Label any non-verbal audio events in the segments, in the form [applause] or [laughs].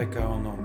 Apeka un, un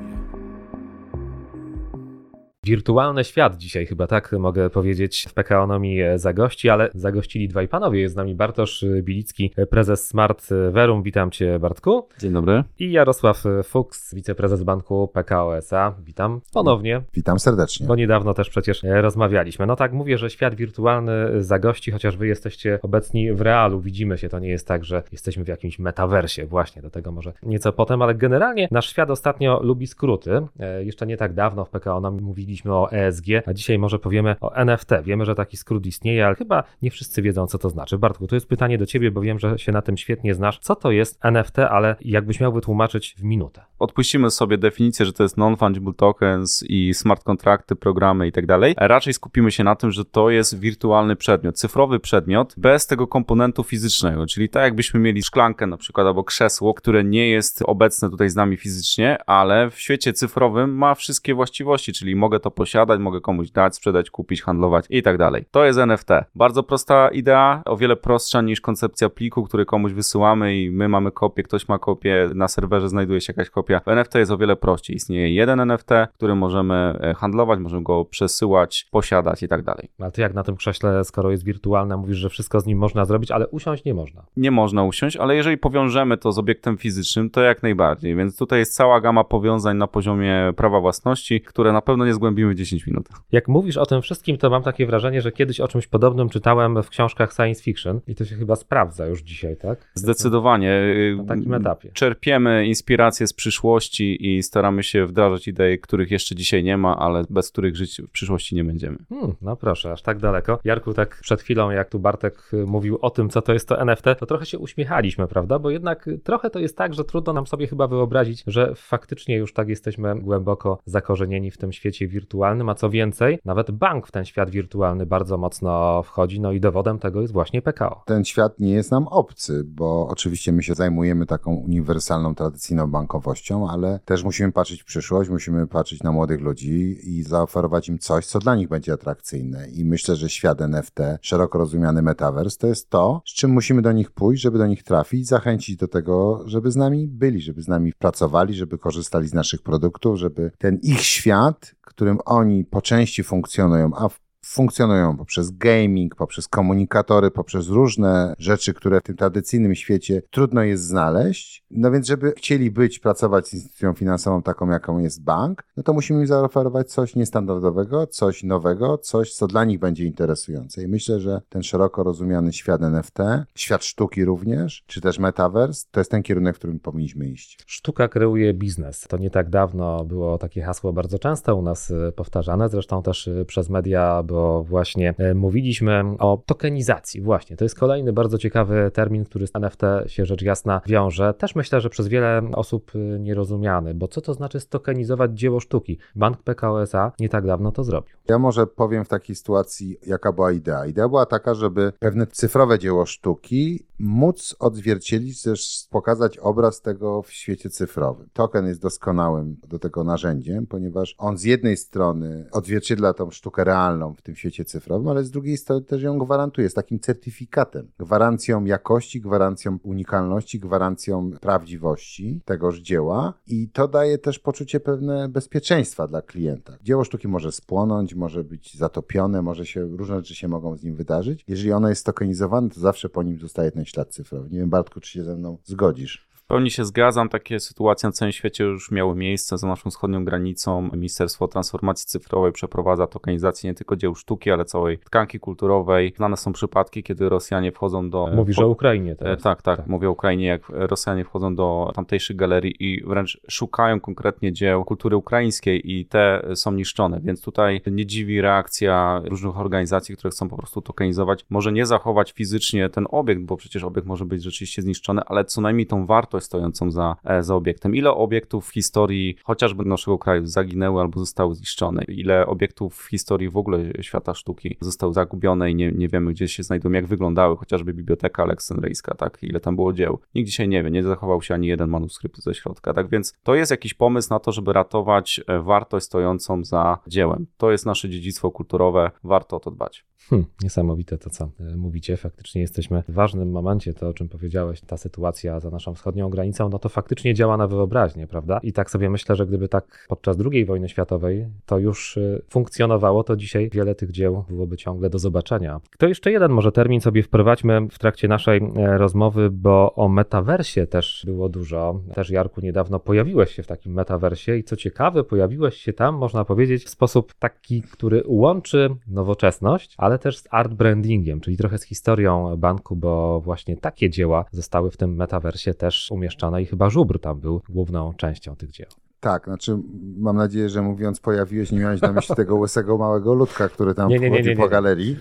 Wirtualny świat dzisiaj, chyba tak mogę powiedzieć, w PKOnomii zagości, ale zagościli dwaj panowie. Jest z nami Bartosz Bilicki, prezes Smart Verum. Witam cię, Bartku. Dzień dobry. I Jarosław Fuchs, wiceprezes banku PKO SA. Witam ponownie. Witam serdecznie. Bo niedawno też przecież rozmawialiśmy. No tak, mówię, że świat wirtualny zagości, chociaż wy jesteście obecni w realu, widzimy się. To nie jest tak, że jesteśmy w jakimś metaversie, właśnie do tego może nieco potem, ale generalnie nasz świat ostatnio lubi skróty. Jeszcze nie tak dawno w PKO mówili mówiliśmy o ESG, a dzisiaj może powiemy o NFT. Wiemy, że taki skrót istnieje, ale chyba nie wszyscy wiedzą, co to znaczy. Bartku, to jest pytanie do ciebie, bo wiem, że się na tym świetnie znasz. Co to jest NFT, ale jakbyś miał wytłumaczyć w minutę? Odpuścimy sobie definicję, że to jest non-fungible tokens i smart kontrakty, programy i tak dalej. Raczej skupimy się na tym, że to jest wirtualny przedmiot, cyfrowy przedmiot bez tego komponentu fizycznego, czyli tak jakbyśmy mieli szklankę na przykład albo krzesło, które nie jest obecne tutaj z nami fizycznie, ale w świecie cyfrowym ma wszystkie właściwości, czyli mogę to posiadać, mogę komuś dać, sprzedać, kupić, handlować i tak dalej. To jest NFT. Bardzo prosta idea, o wiele prostsza niż koncepcja pliku, który komuś wysyłamy i my mamy kopię, ktoś ma kopię, na serwerze znajduje się jakaś kopia. W NFT jest o wiele prościej. Istnieje jeden NFT, który możemy e, handlować, możemy go przesyłać, posiadać i tak dalej. Ale ty jak na tym krześle, skoro jest wirtualne, mówisz, że wszystko z nim można zrobić, ale usiąść nie można. Nie można usiąść, ale jeżeli powiążemy to z obiektem fizycznym, to jak najbardziej. Więc tutaj jest cała gama powiązań na poziomie prawa własności, które na pewno nie zgłębiamy zgłębimy 10 minut. Jak mówisz o tym wszystkim, to mam takie wrażenie, że kiedyś o czymś podobnym czytałem w książkach science fiction i to się chyba sprawdza już dzisiaj, tak? Zdecydowanie. Na takim etapie. Czerpiemy inspiracje z przyszłości i staramy się wdrażać idee, których jeszcze dzisiaj nie ma, ale bez których żyć w przyszłości nie będziemy. Hmm, no proszę, aż tak daleko. Jarku, tak przed chwilą, jak tu Bartek mówił o tym, co to jest to NFT, to trochę się uśmiechaliśmy, prawda? Bo jednak trochę to jest tak, że trudno nam sobie chyba wyobrazić, że faktycznie już tak jesteśmy głęboko zakorzenieni w tym świecie wirtualnym, a co więcej, nawet bank w ten świat wirtualny bardzo mocno wchodzi, no i dowodem tego jest właśnie PKO. Ten świat nie jest nam obcy, bo oczywiście my się zajmujemy taką uniwersalną, tradycyjną bankowością, ale też musimy patrzeć w przyszłość, musimy patrzeć na młodych ludzi i zaoferować im coś, co dla nich będzie atrakcyjne. I myślę, że świat NFT, szeroko rozumiany metaverse, to jest to, z czym musimy do nich pójść, żeby do nich trafić, zachęcić do tego, żeby z nami byli, żeby z nami pracowali, żeby korzystali z naszych produktów, żeby ten ich świat, którym oni po części funkcjonują, a w funkcjonują poprzez gaming, poprzez komunikatory, poprzez różne rzeczy, które w tym tradycyjnym świecie trudno jest znaleźć. No więc, żeby chcieli być, pracować z instytucją finansową taką, jaką jest bank, no to musimy im zaoferować coś niestandardowego, coś nowego, coś, co dla nich będzie interesujące. I myślę, że ten szeroko rozumiany świat NFT, świat sztuki również, czy też metaverse, to jest ten kierunek, w którym powinniśmy iść. Sztuka kreuje biznes. To nie tak dawno było takie hasło bardzo często u nas e, powtarzane, zresztą też e, przez media było bo właśnie e, mówiliśmy o tokenizacji. Właśnie, to jest kolejny bardzo ciekawy termin, który z NFT się rzecz jasna wiąże. Też myślę, że przez wiele osób e, nierozumiany, bo co to znaczy stokenizować dzieło sztuki? Bank PKO SA nie tak dawno to zrobił. Ja może powiem w takiej sytuacji, jaka była idea. Idea była taka, żeby pewne cyfrowe dzieło sztuki móc odzwierciedlić, też pokazać obraz tego w świecie cyfrowym. Token jest doskonałym do tego narzędziem, ponieważ on z jednej strony odzwierciedla tą sztukę realną w tym świecie cyfrowym, ale z drugiej strony też ją gwarantuje, jest takim certyfikatem, gwarancją jakości, gwarancją unikalności, gwarancją prawdziwości tegoż dzieła i to daje też poczucie pewne bezpieczeństwa dla klienta. Dzieło sztuki może spłonąć, może być zatopione, może się, różne rzeczy się mogą z nim wydarzyć. Jeżeli ono jest tokenizowane, to zawsze po nim zostaje ten ślad cyfrowy. Nie wiem, Bartku, czy się ze mną zgodzisz? W pełni się zgadzam, takie sytuacje na całym świecie już miały miejsce za naszą wschodnią granicą. Ministerstwo Transformacji Cyfrowej przeprowadza tokenizację nie tylko dzieł sztuki, ale całej tkanki kulturowej. Znane są przypadki, kiedy Rosjanie wchodzą do... Mówisz o Ukrainie. E, tak, tak, tak, mówię o Ukrainie, jak Rosjanie wchodzą do tamtejszych galerii i wręcz szukają konkretnie dzieł kultury ukraińskiej i te są niszczone, więc tutaj nie dziwi reakcja różnych organizacji, które chcą po prostu tokenizować. Może nie zachować fizycznie ten obiekt, bo przecież obiekt może być rzeczywiście zniszczony, ale co najmniej tą wartość wartość stojącą za, e, za obiektem. Ile obiektów w historii chociażby naszego kraju zaginęły albo zostały zniszczone? Ile obiektów w historii w ogóle świata sztuki zostały zagubione i nie, nie wiemy, gdzie się znajdują, jak wyglądały, chociażby Biblioteka Aleksandryjska, tak? Ile tam było dzieł. Nikt dzisiaj nie wie, nie zachował się ani jeden manuskrypt ze środka, tak? Więc to jest jakiś pomysł na to, żeby ratować e, wartość stojącą za dziełem. To jest nasze dziedzictwo kulturowe, warto o to dbać. Hmm, niesamowite to, co e, mówicie. Faktycznie jesteśmy w ważnym momencie, to o czym powiedziałeś, ta sytuacja za naszą wschodnią wschodnią granicą, no to faktycznie działa na wyobraźnię, prawda? I tak sobie myślę, że gdyby tak podczas II wojny światowej to już y, funkcjonowało, to dzisiaj wiele tych dzieł byłoby ciągle do zobaczenia. To jeszcze jeden może termin sobie wprowadźmy w trakcie naszej e, rozmowy, bo o metaversie też było dużo. Też Jarku niedawno pojawiłeś się w takim metaversie i co ciekawe, pojawiłeś się tam, można powiedzieć, w sposób taki, który łączy nowoczesność, ale też z art brandingiem, czyli trochę z historią banku, bo właśnie takie dzieła zostały w tym metaversie też umieszczone i chyba żubr tam był główną częścią tych dzieł. Tak, znaczy mam nadzieję, że mówiąc pojawiłeś, nie miałeś na myśli tego [laughs] łysego małego ludka, który tam Nie, nie, nie, nie, po galerii.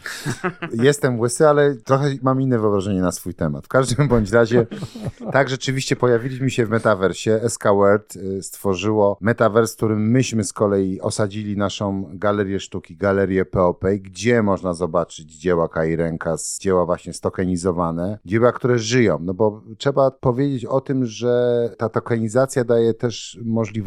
Jestem łysy, ale trochę mam inne wyobrażenie na swój temat. W każdym bądź razie, tak rzeczywiście pojawiliśmy się w metaversie. SK World y, stworzyło metavers, w którym myśmy z kolei osadzili naszą galerię sztuki, galerię POP, gdzie można zobaczyć dzieła Kai dzieła właśnie stokenizowane, dzieła, które żyją. No bo trzeba powiedzieć o tym, że ta tokenizacja daje też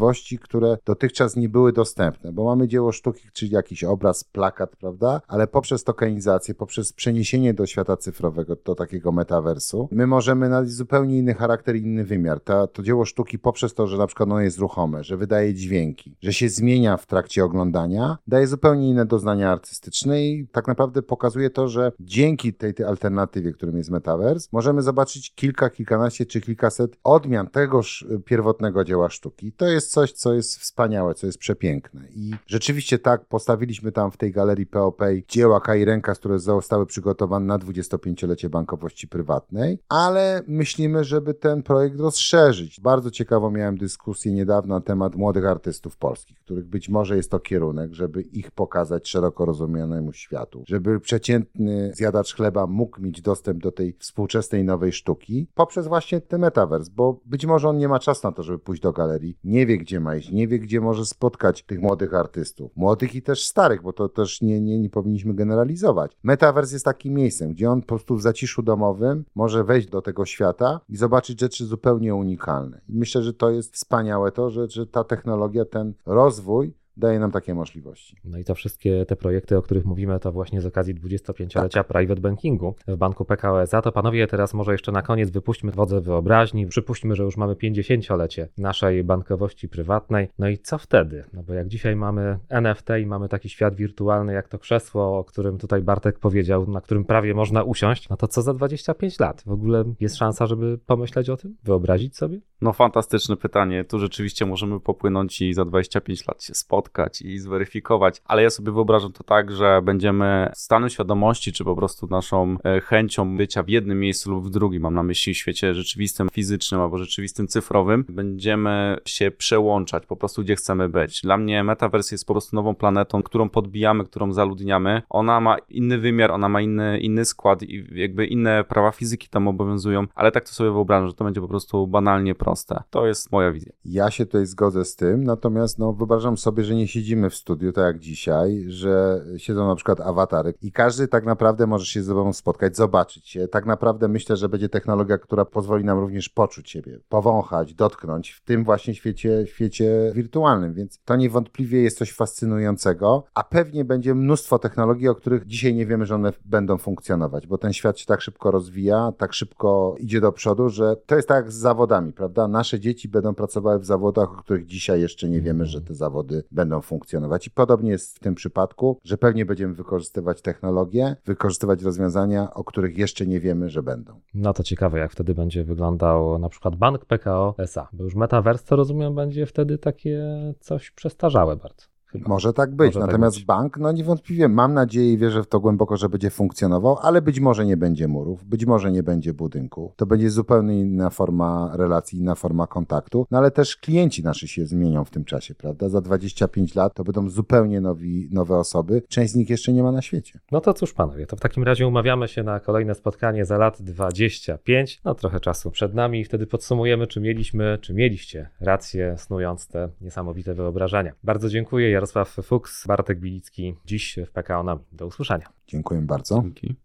możliwości, które dotychczas nie były dostępne, bo mamy dzieło sztuki, czyli jakiś obraz, plakat, prawda? Ale poprzez tokenizację, poprzez przeniesienie do świata cyfrowego, do takiego metaversu, my możemy nadać zupełnie inny charakter, inny wymiar. Ta, to dzieło sztuki poprzez to, że na przykład ono jest ruchome, że wydaje dźwięki, że się zmienia w trakcie oglądania, daje zupełnie inne doznania artystyczne i tak naprawdę pokazuje to, że dzięki tej, tej alternatywie, którym jest metaverse, możemy zobaczyć kilka, kilkanaście czy kilkaset odmian tegoż y, pierwotnego dzieła sztuki. To jest coś, co jest wspaniałe, co jest przepiękne. I rzeczywiście tak, postawiliśmy tam w tej galerii POP dzieła Kai Rękas, które zostały przygotowane na 25-lecie bankowości prywatnej, ale myślimy, żeby ten projekt rozszerzyć. Bardzo ciekawą miałem dyskusję niedawno na temat młodych artystów polskich, których być może jest to kierunek, żeby ich pokazać szeroko rozumianemu światu, żeby przeciętny zjadacz chleba mógł mieć dostęp do tej współczesnej nowej sztuki poprzez właśnie ten metavers, bo być może on nie ma czasu na to, żeby pójść do galerii, nie wie gdzie ma iść, nie wie gdzie może spotkać tych młodych artystów, młodych i też starych, bo to też nie, nie, nie powinniśmy generalizować. Metavers jest takim miejscem, gdzie on po prostu w zaciszu domowym może wejść do tego świata i zobaczyć rzeczy zupełnie unikalne. I myślę, że to jest wspaniałe to, że, że ta technologia, ten rozwój daje nam takie możliwości. No i to wszystkie te projekty, o których mówimy, to właśnie z okazji 25-lecia private bankingu w banku PKO SA. To panowie, teraz może jeszcze na koniec wypuśćmy wodze wyobraźni. Przypuśćmy, że już mamy 50-lecie naszej bankowości prywatnej. No i co wtedy? No bo jak dzisiaj mamy NFT i mamy taki świat wirtualny, jak to krzesło, o którym tutaj Bartek powiedział, na którym prawie można usiąść, no to co za 25 lat? W ogóle jest szansa, żeby pomyśleć o tym? Wyobrazić sobie? No fantastyczne pytanie. Tu rzeczywiście możemy popłynąć i za 25 lat się spotkać i zweryfikować, ale ja sobie wyobrażam to tak, że będziemy stanem świadomości, czy po prostu naszą e, chęcią bycia w jednym miejscu lub w drugim, mam na myśli w świecie rzeczywistym, fizycznym albo rzeczywistym cyfrowym, będziemy się przełączać po prostu gdzie chcemy być. Dla mnie Metaverse jest po prostu nową planetą, którą podbijamy, którą zaludniamy. Ona ma inny wymiar, ona ma inny, inny skład i jakby inne prawa fizyki tam obowiązują, ale tak to sobie wyobrażam, że to będzie po prostu banalnie proste. To jest moja wizja. Ja się tutaj zgodzę z tym, natomiast no, wyobrażam sobie, że nie siedzimy w studiu tak jak dzisiaj, że siedzą na przykład awatary i każdy tak naprawdę może się ze sobą spotkać, zobaczyć się. Tak naprawdę myślę, że będzie technologia, która pozwoli nam również poczuć siebie, powąchać, dotknąć w tym właśnie świecie, świecie wirtualnym, więc to niewątpliwie jest coś fascynującego, a pewnie będzie mnóstwo technologii, o których dzisiaj nie wiemy, że one będą funkcjonować, bo ten świat się tak szybko rozwija, tak szybko idzie do przodu, że to jest tak z zawodami, prawda? Nasze dzieci będą pracowały w zawodach, o których dzisiaj jeszcze nie wiemy, że te zawody będą funkcjonować. I podobnie jest w tym przypadku, że pewnie będziemy wykorzystywać technologię, wykorzystywać rozwiązania, o których jeszcze nie wiemy, że będą. No to ciekawe, jak wtedy będzie wyglądał na przykład bank PKO SA, bo już metaverse, to rozumiem, będzie wtedy takie coś przestarzałe bardzo. Chyba. Może tak być. Może tak Natomiast być. bank, no niewątpliwie mam nadzieję i wierzę w to głęboko, że będzie funkcjonował, ale być może nie będzie murów, być może nie będzie budynku. To będzie zupełnie inna forma relacji, inna forma kontaktu, no ale też klienci nasi się zmienią w tym czasie, prawda? Za 25 lat to będą zupełnie nowi, nowe osoby. Część z nich jeszcze nie ma na świecie. No to cóż, panowie, to w takim razie umawiamy się na kolejne spotkanie za lat 25. No trochę czasu przed nami i wtedy podsumujemy, czy mieliśmy, czy mieliście rację, snując te niesamowite wyobrażenia. Bardzo dziękuję. Jarosław Fuchs, Bartek Bilicki, dziś w PKO. Do usłyszenia. Dziękuję bardzo. Dzięki.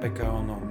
PKO.